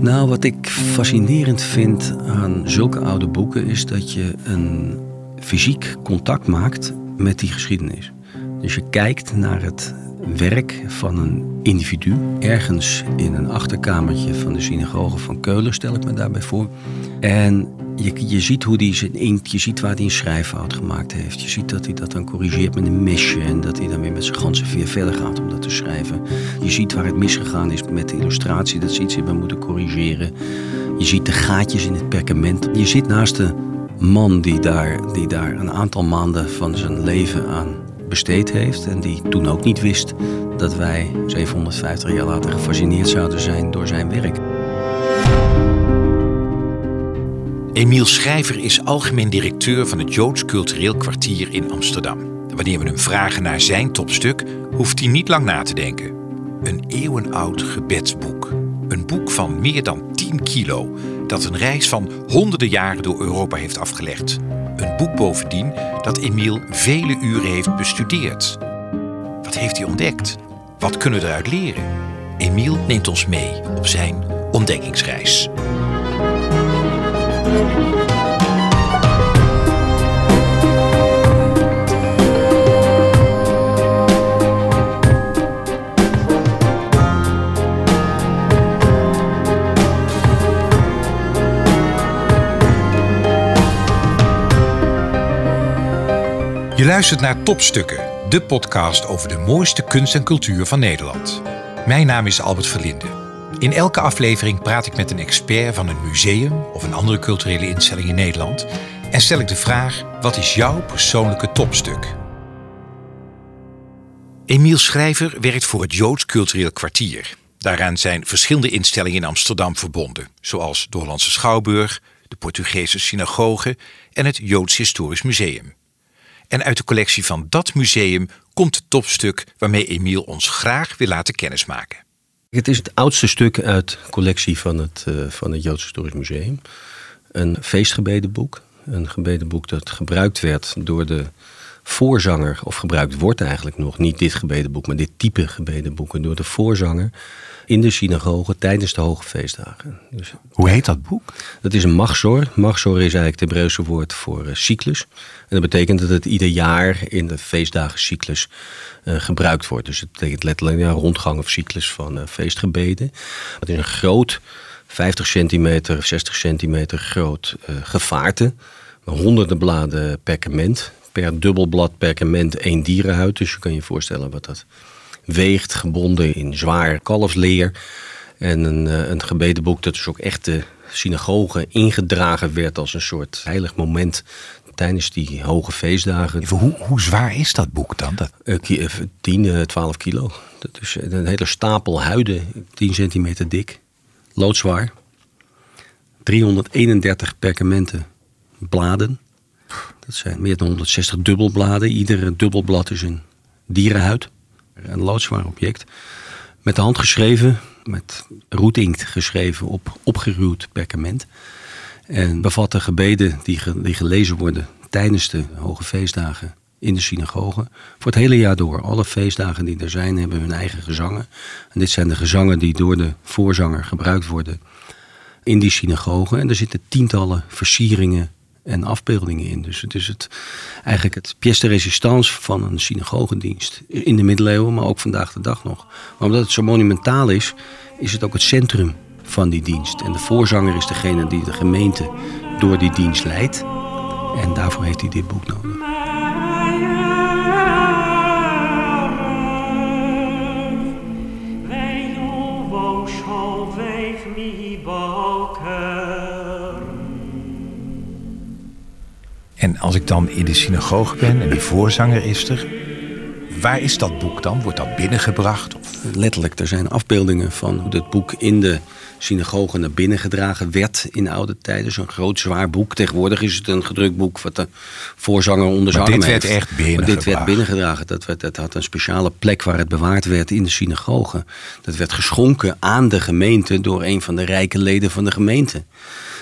Nou, wat ik fascinerend vind aan zulke oude boeken is dat je een fysiek contact maakt met die geschiedenis. Dus je kijkt naar het werk van een individu ergens in een achterkamertje van de synagoge van Keulen, stel ik me daarbij voor. En je, je ziet hoe die zijn inkt, je ziet waar hij een schrijffout gemaakt heeft. Je ziet dat hij dat dan corrigeert met een mesje en dat hij dan weer met zijn ganse veer verder gaat om dat te schrijven. Je ziet waar het misgegaan is met de illustratie, dat ze iets hebben moeten corrigeren. Je ziet de gaatjes in het perkament. Je zit naast de man die daar, die daar een aantal maanden van zijn leven aan besteed heeft en die toen ook niet wist dat wij 750 jaar later gefascineerd zouden zijn door zijn werk. Emiel Schrijver is algemeen directeur van het Joods Cultureel Kwartier in Amsterdam. Wanneer we hem vragen naar zijn topstuk, hoeft hij niet lang na te denken. Een eeuwenoud gebedsboek. Een boek van meer dan 10 kilo, dat een reis van honderden jaren door Europa heeft afgelegd. Een boek bovendien dat Emiel vele uren heeft bestudeerd. Wat heeft hij ontdekt? Wat kunnen we eruit leren? Emiel neemt ons mee op zijn ontdekkingsreis. Je luistert naar Topstukken, de podcast over de mooiste kunst en cultuur van Nederland. Mijn naam is Albert Verlinde. In elke aflevering praat ik met een expert van een museum of een andere culturele instelling in Nederland en stel ik de vraag: wat is jouw persoonlijke topstuk? Emiel Schrijver werkt voor het Joods Cultureel Kwartier. Daaraan zijn verschillende instellingen in Amsterdam verbonden, zoals de Hollandse Schouwburg, de Portugese Synagoge en het Joods Historisch Museum. En uit de collectie van dat museum komt het topstuk waarmee Emiel ons graag wil laten kennismaken. Het is het oudste stuk uit de collectie van het, uh, van het Joods Historisch Museum. Een feestgebedenboek. Een gebedenboek dat gebruikt werd door de voorzanger, of gebruikt wordt eigenlijk nog, niet dit gebedenboek, maar dit type gebedenboeken, door de voorzanger in de synagoge tijdens de hoge feestdagen. Dus, Hoe heet dat boek? Dat is een machzor. Machzor is eigenlijk het Hebreeuwse woord voor uh, cyclus. En dat betekent dat het ieder jaar in de feestdagencyclus uh, gebruikt wordt. Dus het betekent letterlijk ja, rondgang of cyclus van uh, feestgebeden. Het is een groot, 50 centimeter, 60 centimeter groot gevaarte. Honderden bladen perkament. Per dubbelblad perkament één dierenhuid. Dus je kan je voorstellen wat dat weegt, gebonden in zwaar kalfsleer. En een, een gebedenboek dat dus ook echt de synagoge ingedragen werd als een soort heilig moment tijdens die hoge feestdagen. Hoe, hoe zwaar is dat boek dan? Dat... 10, 12 kilo. Dat is een hele stapel huiden, 10 centimeter dik, loodzwaar. 331 perkamenten bladen. Dat zijn meer dan 160 dubbelbladen. Iedere dubbelblad is een dierenhuid. Een loodzwaar object. Met de hand geschreven, met roetinkt geschreven op opgeruwd perkament. En bevatten gebeden die, die gelezen worden tijdens de hoge feestdagen in de synagoge. Voor het hele jaar door. Alle feestdagen die er zijn hebben hun eigen gezangen. En dit zijn de gezangen die door de voorzanger gebruikt worden in die synagoge. En er zitten tientallen versieringen en afbeeldingen in. Dus het is het, eigenlijk het pièce de résistance van een synagogedienst. In de middeleeuwen, maar ook vandaag de dag nog. Maar omdat het zo monumentaal is, is het ook het centrum van die dienst. En de voorzanger is degene die de gemeente door die dienst leidt. En daarvoor heeft hij dit boek nodig. En als ik dan in de synagoge ben en die voorzanger is er, waar is dat boek dan? Wordt dat binnengebracht? Of? Letterlijk, er zijn afbeeldingen van hoe dat boek in de synagoge naar binnen gedragen werd in oude tijden. Zo'n groot zwaar boek. Tegenwoordig is het een gedrukt boek wat de voorzanger onder zijn arm heeft. dit werd echt binnengedragen. dit werd binnengedragen. Dat, werd, dat had een speciale plek waar het bewaard werd in de synagoge. Dat werd geschonken aan de gemeente door een van de rijke leden van de gemeente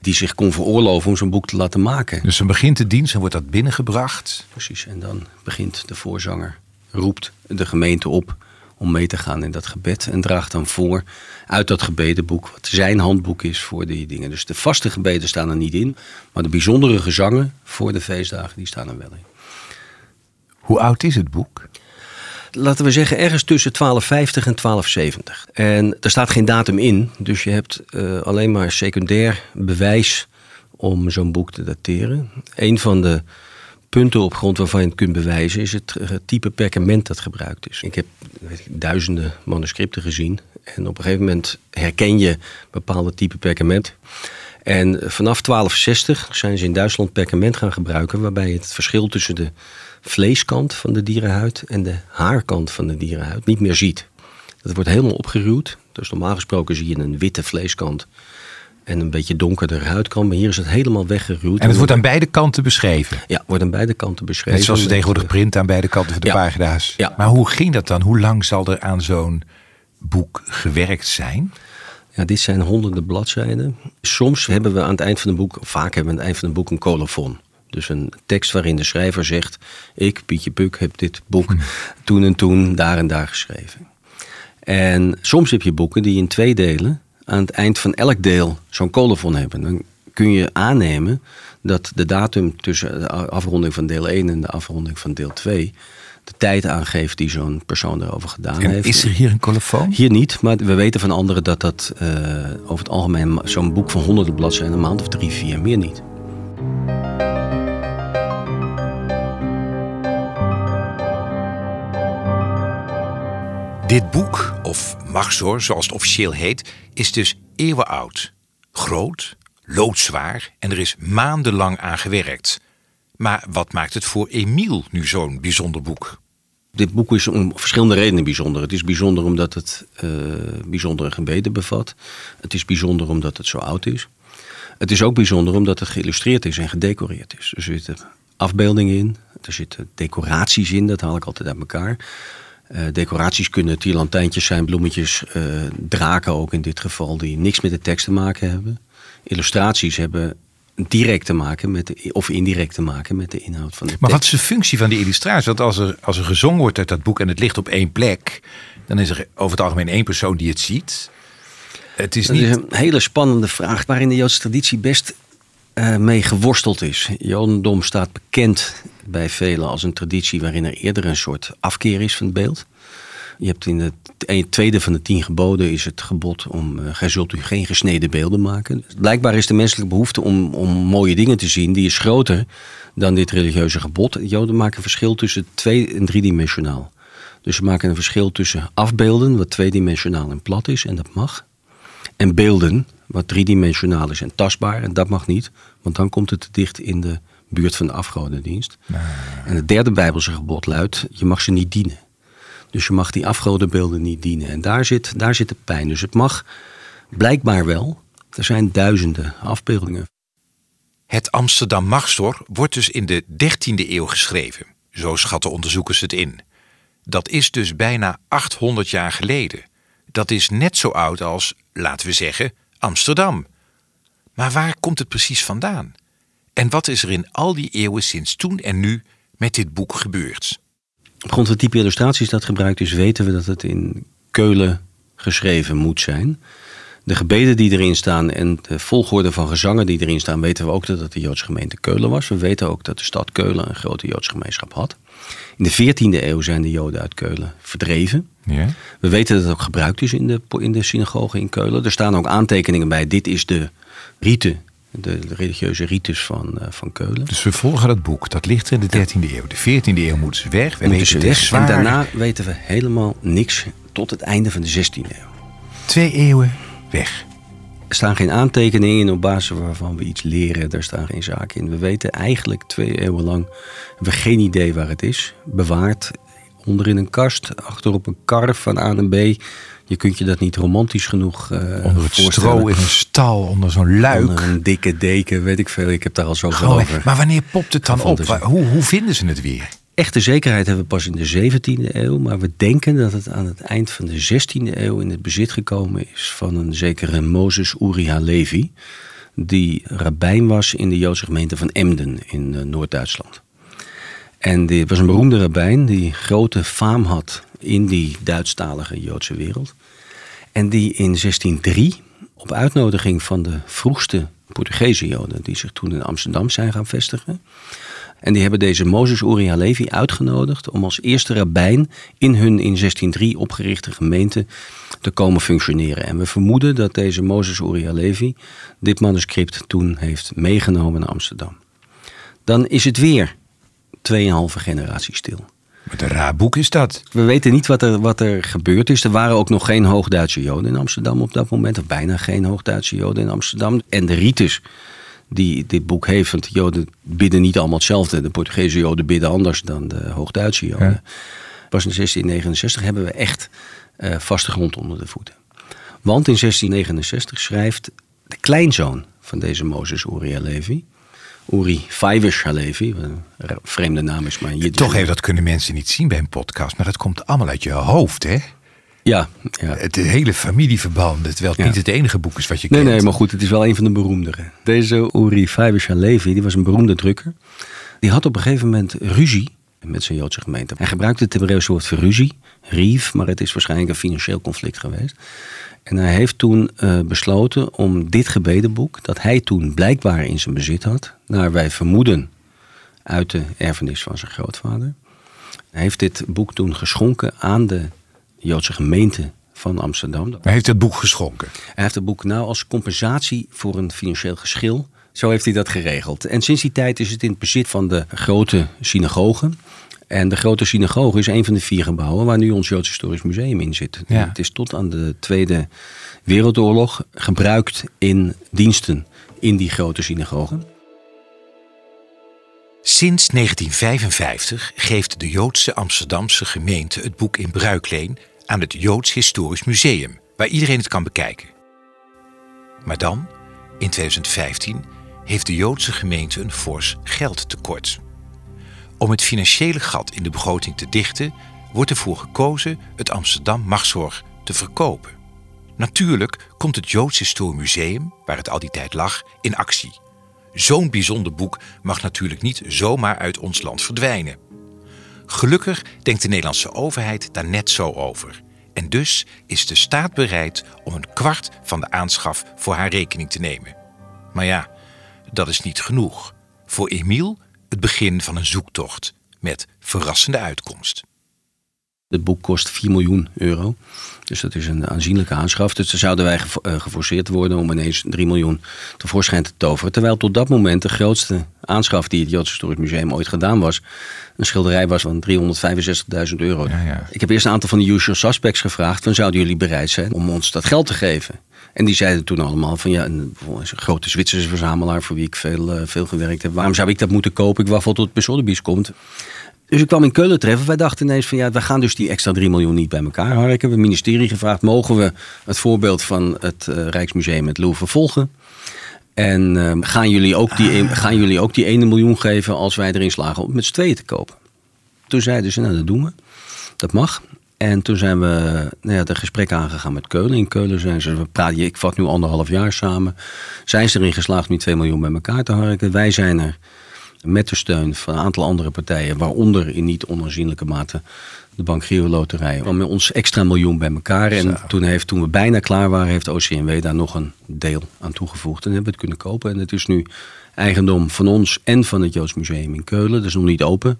die zich kon veroorloven om zo'n boek te laten maken. Dus dan begint de dienst en wordt dat binnengebracht? Precies, en dan begint de voorzanger, roept de gemeente op om mee te gaan in dat gebed. En draagt dan voor uit dat gebedenboek, wat zijn handboek is voor die dingen. Dus de vaste gebeden staan er niet in, maar de bijzondere gezangen voor de feestdagen, die staan er wel in. Hoe oud is het boek? Laten we zeggen, ergens tussen 1250 en 1270. En er staat geen datum in, dus je hebt uh, alleen maar secundair bewijs om zo'n boek te dateren. Een van de punten op grond waarvan je het kunt bewijzen is het, type perkament dat gebruikt is. Ik heb ik, duizenden manuscripten gezien en op een gegeven moment herken je bepaalde type perkament. En vanaf 1260 zijn ze in Duitsland perkament gaan gebruiken, waarbij het verschil tussen de vleeskant van de dierenhuid en de haarkant van de dierenhuid niet meer ziet. Dat wordt helemaal opgeruwd. Dus normaal gesproken zie je een witte vleeskant en een beetje donkerder huidkant. Maar hier is het helemaal weggeruwd. En het wordt aan beide kanten beschreven? Ja, wordt aan beide kanten beschreven. Net zoals ze tegenwoordig print aan beide kanten van de pagina's. Ja. Maar hoe ging dat dan? Hoe lang zal er aan zo'n boek gewerkt zijn? Ja, dit zijn honderden bladzijden. Soms hebben we aan het eind van een boek, vaak hebben we aan het eind van een boek een colofon. Dus een tekst waarin de schrijver zegt: Ik, Pietje Puk, heb dit boek hm. toen en toen, daar en daar geschreven. En soms heb je boeken die in twee delen aan het eind van elk deel zo'n colofon hebben. Dan kun je aannemen dat de datum tussen de afronding van deel 1 en de afronding van deel 2 de tijd aangeeft die zo'n persoon erover gedaan en heeft. Is er hier een colofoon? Hier niet, maar we weten van anderen dat dat uh, over het algemeen zo'n boek van honderden bladzijden een maand of drie, vier, meer niet. Dit boek, of Machzor zoals het officieel heet, is dus eeuwenoud. Groot, loodzwaar en er is maandenlang aan gewerkt. Maar wat maakt het voor Emiel nu zo'n bijzonder boek? Dit boek is om verschillende redenen bijzonder. Het is bijzonder omdat het uh, bijzondere gebeden bevat. Het is bijzonder omdat het zo oud is. Het is ook bijzonder omdat het geïllustreerd is en gedecoreerd is. Er zitten afbeeldingen in, er zitten decoraties in, dat haal ik altijd uit elkaar. Uh, decoraties kunnen tierlantijntjes zijn, bloemetjes, uh, draken ook in dit geval, die niks met de tekst te maken hebben. Illustraties hebben direct te maken met de, of indirect te maken met de inhoud van de maar wat is de functie van die illustratie? Want als er, als er gezongen wordt uit dat boek en het ligt op één plek, dan is er over het algemeen één persoon die het ziet. Het is, niet... is een hele spannende vraag waarin de Joodse traditie best mee geworsteld is. Jodendom staat bekend bij velen als een traditie waarin er eerder een soort afkeer is van het beeld. Je hebt in het tweede van de tien geboden is het gebod om uh, gij zult u geen gesneden beelden maken. Blijkbaar is de menselijke behoefte om, om mooie dingen te zien, die is groter dan dit religieuze gebod. Joden maken verschil tussen twee- en driedimensionaal. Dus ze maken een verschil tussen afbeelden, wat tweedimensionaal en plat is, en dat mag. En beelden, wat driedimensionaal is en tastbaar, en dat mag niet. Want dan komt het te dicht in de buurt van de afgodendienst. Nou. En het derde Bijbelse gebod luidt: je mag ze niet dienen. Dus je mag die afgodenbeelden niet dienen. En daar zit, daar zit de pijn. Dus het mag blijkbaar wel. Er zijn duizenden afbeeldingen. Het Amsterdam Machtstor wordt dus in de 13e eeuw geschreven. Zo schatten onderzoekers het in. Dat is dus bijna 800 jaar geleden. Dat is net zo oud als, laten we zeggen, Amsterdam. Maar waar komt het precies vandaan? En wat is er in al die eeuwen sinds toen en nu met dit boek gebeurd? Op grond van type illustraties dat gebruikt is, weten we dat het in Keulen geschreven moet zijn. De gebeden die erin staan en de volgorde van gezangen die erin staan, weten we ook dat het de Joodse gemeente Keulen was. We weten ook dat de stad Keulen een grote Joodse gemeenschap had. In de 14e eeuw zijn de Joden uit Keulen verdreven. Ja. We weten dat het ook gebruikt is in de, in de synagoge in Keulen. Er staan ook aantekeningen bij. Dit is de rite de, religieuze rites van, uh, van Keulen. Dus we volgen dat boek, dat ligt in de 13e eeuw. De 14e eeuw moeten ze weg. We moeten ze weg. En daarna weten we helemaal niks tot het einde van de 16e eeuw. Twee eeuwen weg. Er staan geen aantekeningen in op basis waarvan we iets leren. Er staan geen zaken in. We weten eigenlijk twee eeuwen lang we geen idee waar het is. Bewaard onder in een kast, achter op een kar van A naar B. Je kunt je dat niet romantisch genoeg uh, Onder het stro in een stal, onder zo'n luik. Onder een dikke deken, weet ik veel. Ik heb daar al zoveel oh, over. Maar wanneer popt het dan op? Hoe, hoe vinden ze het weer? Echte zekerheid hebben we pas in de 17e eeuw. Maar we denken dat het aan het eind van de 16e eeuw in het bezit gekomen is van een zekere Mozes Uriah Levi. Die rabbijn was in de Joodse gemeente van Emden in uh, Noord-Duitsland. En dit was een beroemde rabbijn die grote faam had in die Duitsstalige Joodse wereld. En die in 1603 op uitnodiging van de vroegste Portugese Joden die zich toen in Amsterdam zijn gaan vestigen. En die hebben deze Mozes Uri Levi uitgenodigd om als eerste rabbijn in hun in 1603 opgerichte gemeente te komen functioneren. En we vermoeden dat deze Mozes Uri Levi dit manuscript toen heeft meegenomen naar Amsterdam. Dan is het weer 2,5 generatie stil. Wat een raar boek is dat. We weten niet wat er, wat er gebeurd is. Er waren ook nog geen Hoogduitse Joden in Amsterdam op dat moment. Of bijna geen Hoogduitse Joden in Amsterdam. En de ritus die dit boek heeft. Want de Joden bidden niet allemaal hetzelfde. De Portugese Joden bidden anders dan de Hoogduitse Joden. Pas in 1669 hebben we echt uh, vaste grond onder de voeten. Want in 1669 schrijft de kleinzoon van deze Mozes Uri Levi, Uri Faivish Halevi, een vreemde naam is maar Toch even, dat kunnen mensen niet zien bij een podcast, maar dat komt allemaal uit je hoofd, hè? Ja, ja. Het hele familieverband, terwijl het niet het enige boek is wat je nee, kent. Nee, maar goed, het is wel een van de beroemdere. Deze Uri Faivish Halevi, die was een beroemde drukker. Die had op een gegeven moment ruzie met zijn Joodse gemeente. Hij gebruikte het Hebreeuwse woord voor ruzie, rief, maar het is waarschijnlijk een financieel conflict geweest. En hij heeft toen uh, besloten om dit gebedenboek, dat hij toen blijkbaar in zijn bezit had, naar wij vermoeden uit de erfenis van zijn grootvader. Hij heeft dit boek toen geschonken aan de Joodse gemeente van Amsterdam. Hij heeft het boek geschonken? Hij heeft het boek nou als compensatie voor een financieel geschil. Zo heeft hij dat geregeld. En sinds die tijd is het in het bezit van de grote synagogen. En de grote synagoge is een van de vier gebouwen waar nu ons Joods Historisch Museum in zit. Het is tot aan de Tweede Wereldoorlog gebruikt in diensten in die grote synagogen. Sinds 1955 geeft de Joodse Amsterdamse gemeente het boek in bruikleen aan het Joods Historisch Museum, waar iedereen het kan bekijken. Maar dan, in 2015, heeft de Joodse gemeente een fors geldtekort. Om het financiële gat in de begroting te dichten, wordt ervoor gekozen het Amsterdam Magzorg te verkopen. Natuurlijk komt het Joods Historisch Museum, waar het al die tijd lag, in actie. Zo'n bijzonder boek mag natuurlijk niet zomaar uit ons land verdwijnen. Gelukkig denkt de Nederlandse overheid daar net zo over. En dus is de staat bereid om een kwart van de aanschaf voor haar rekening te nemen. Maar ja, dat is niet genoeg. Voor Emiel het begin van een zoektocht met verrassende uitkomst. Het boek kost 4 miljoen euro. Dus dat is een aanzienlijke aanschaf. Dus dan zouden wij eh, geforceerd worden om ineens 3 miljoen tevoorschijn te toveren. Terwijl tot dat moment de grootste aanschaf die het Joods Historisch Museum ooit gedaan was. Een schilderij was van 365.000 euro. Ja, ja. Ik heb eerst een aantal van de usual suspects gevraagd. Van zouden jullie bereid zijn om ons dat geld te geven? En die zeiden toen allemaal van ja, een, een grote Zwitserse verzamelaar voor wie ik veel, uh, veel gewerkt heb. Waarom zou ik dat moeten kopen? Ik wacht tot het bij Sotheby's komt. Dus ik kwam in Keulen treffen. Wij dachten ineens van ja, we gaan dus die extra 3 miljoen niet bij elkaar harken. We hebben het ministerie gevraagd, mogen we het voorbeeld van het uh, Rijksmuseum het Louvre volgen? En uh, gaan, jullie ook die, gaan jullie ook die 1 miljoen geven als wij erin slagen om met z'n tweeën te kopen? Toen zeiden ze, nou dat doen we. Dat mag. En toen zijn we nou ja, de gesprek aangegaan met Keulen. In Keulen zijn ze, we praten, ik vat nu anderhalf jaar samen. Zijn ze erin geslaagd om die 2 miljoen bij elkaar te harken? Wij zijn er met de steun van een aantal andere partijen, waaronder in niet onaanzienlijke mate de Bank Giro Loterij, met ons extra miljoen bij elkaar. En toen, heeft, toen we bijna klaar waren, heeft OCMW daar nog een deel aan toegevoegd. En hebben we het kunnen kopen. En het is nu eigendom van ons en van het Joods Museum in Keulen. Dat is nog niet open.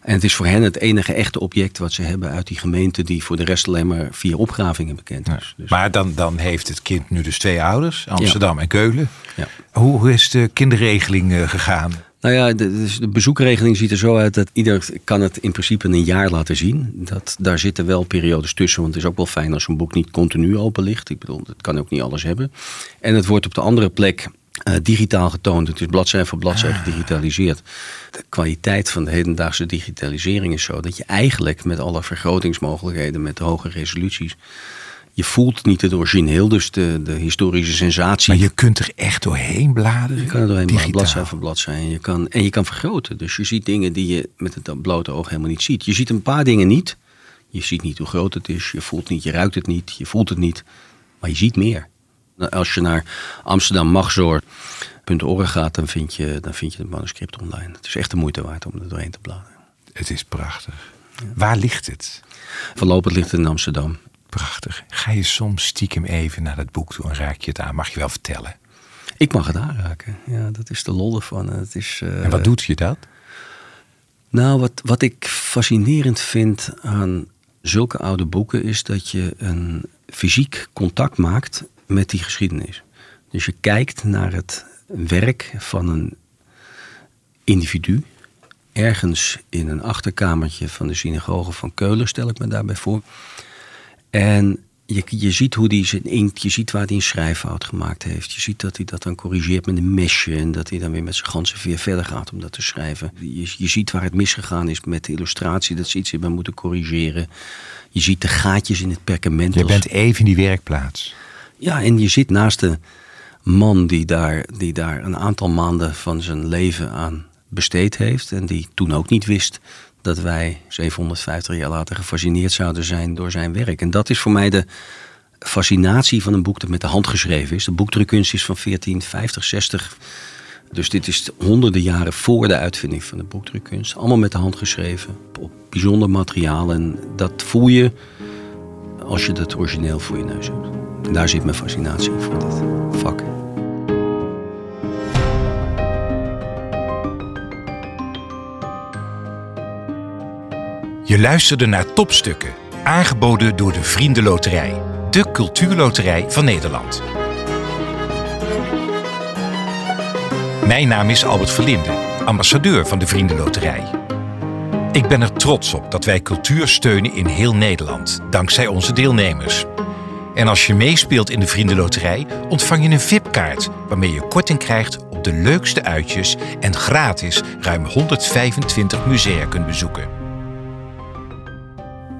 En het is voor hen het enige echte object wat ze hebben uit die gemeente, die voor de rest alleen maar via opgravingen bekend is. Dus. Maar dan, dan heeft het kind nu dus twee ouders, Amsterdam en Keulen. Ja. Hoe, hoe is de kinderregeling uh, gegaan? Nou ja, de, dus de, bezoekregeling ziet er zo uit dat ieder kan het in principe een jaar laten zien. Dat, daar zitten wel periodes tussen, want het is ook wel fijn als een boek niet continu open ligt. Ik bedoel, het kan ook niet alles hebben. En het wordt op de andere plek uh, digitaal getoond. Het is bladzijde voor bladzijde ah. gedigitaliseerd. De kwaliteit van de hedendaagse digitalisering is zo dat je eigenlijk met alle vergrotingsmogelijkheden, met hoge resoluties, je voelt niet het origineel, dus de, de historische sensatie. Maar je kunt er echt doorheen bladeren. Je kan er doorheen bladeren, bladzijde voor bladzijde. En je, kan, en je kan vergroten. Dus je ziet dingen die je met het blote oog helemaal niet ziet. Je ziet een paar dingen niet. Je ziet niet hoe groot het is. Je voelt niet, je ruikt het niet. Je voelt het niet. Maar je ziet meer. Als je naar Amsterdam Magzoor.org gaat, dan vind, je, dan vind je het manuscript online. Het is echt de moeite waard om er doorheen te bladeren. Het is prachtig. Waar ligt het? Voorlopig ligt het in Amsterdam. Prachtig. Ga je soms stiekem even naar dat boek toe en raak je het aan? Mag je wel vertellen? Ik mag het aanraken. Ja, dat is de lol ervan. Het is, uh, en wat doet je dat? Nou, wat, wat ik fascinerend vind aan zulke oude boeken is dat je een fysiek contact maakt met die geschiedenis. Dus je kijkt naar het werk van een individu. Ergens in een achterkamertje van de synagoge van Keulen, stel ik me daarbij voor. En je, je ziet hoe hij zijn inkt, je ziet waar hij een schrijffout gemaakt heeft. Je ziet dat hij dat dan corrigeert met een mesje en dat hij dan weer met zijn ganse veer verder gaat om dat te schrijven. Je, je ziet waar het misgegaan is met de illustratie, dat ze iets hebben moeten corrigeren. Je ziet de gaatjes in het perkament. Je bent even in die werkplaats. Ja, en je zit naast de man die daar, die daar een aantal maanden van zijn leven aan besteed heeft en die toen ook niet wist dat wij 750 jaar later gefascineerd zouden zijn door zijn werk. En dat is voor mij de fascinatie van een boek dat met de hand geschreven is. De boekdrukkunst is van 1450, 60. Dus dit is honderden jaren voor de uitvinding van de boekdrukkunst. Allemaal met de hand geschreven, op bijzonder materiaal. En dat voel je als je het origineel voor je neus hebt. Daar zit mijn fascinatie voor dit vak. Je luisterde naar Topstukken, aangeboden door de Vriendenloterij, de cultuurloterij van Nederland. Mijn naam is Albert Verlinde, ambassadeur van de Vriendenloterij. Ik ben er trots op dat wij cultuur steunen in heel Nederland, dankzij onze deelnemers. En als je meespeelt in de Vriendenloterij, ontvang je een VIP-kaart waarmee je korting krijgt op de leukste uitjes en gratis ruim 125 musea kunt bezoeken.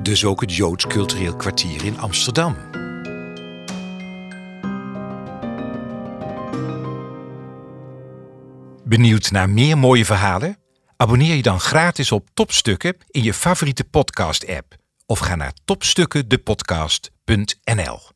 Dus ook het Joods Cultureel Kwartier in Amsterdam. Benieuwd naar meer mooie verhalen? Abonneer je dan gratis op Topstukken in je favoriete podcast-app of ga naar topstukkendepodcast.nl.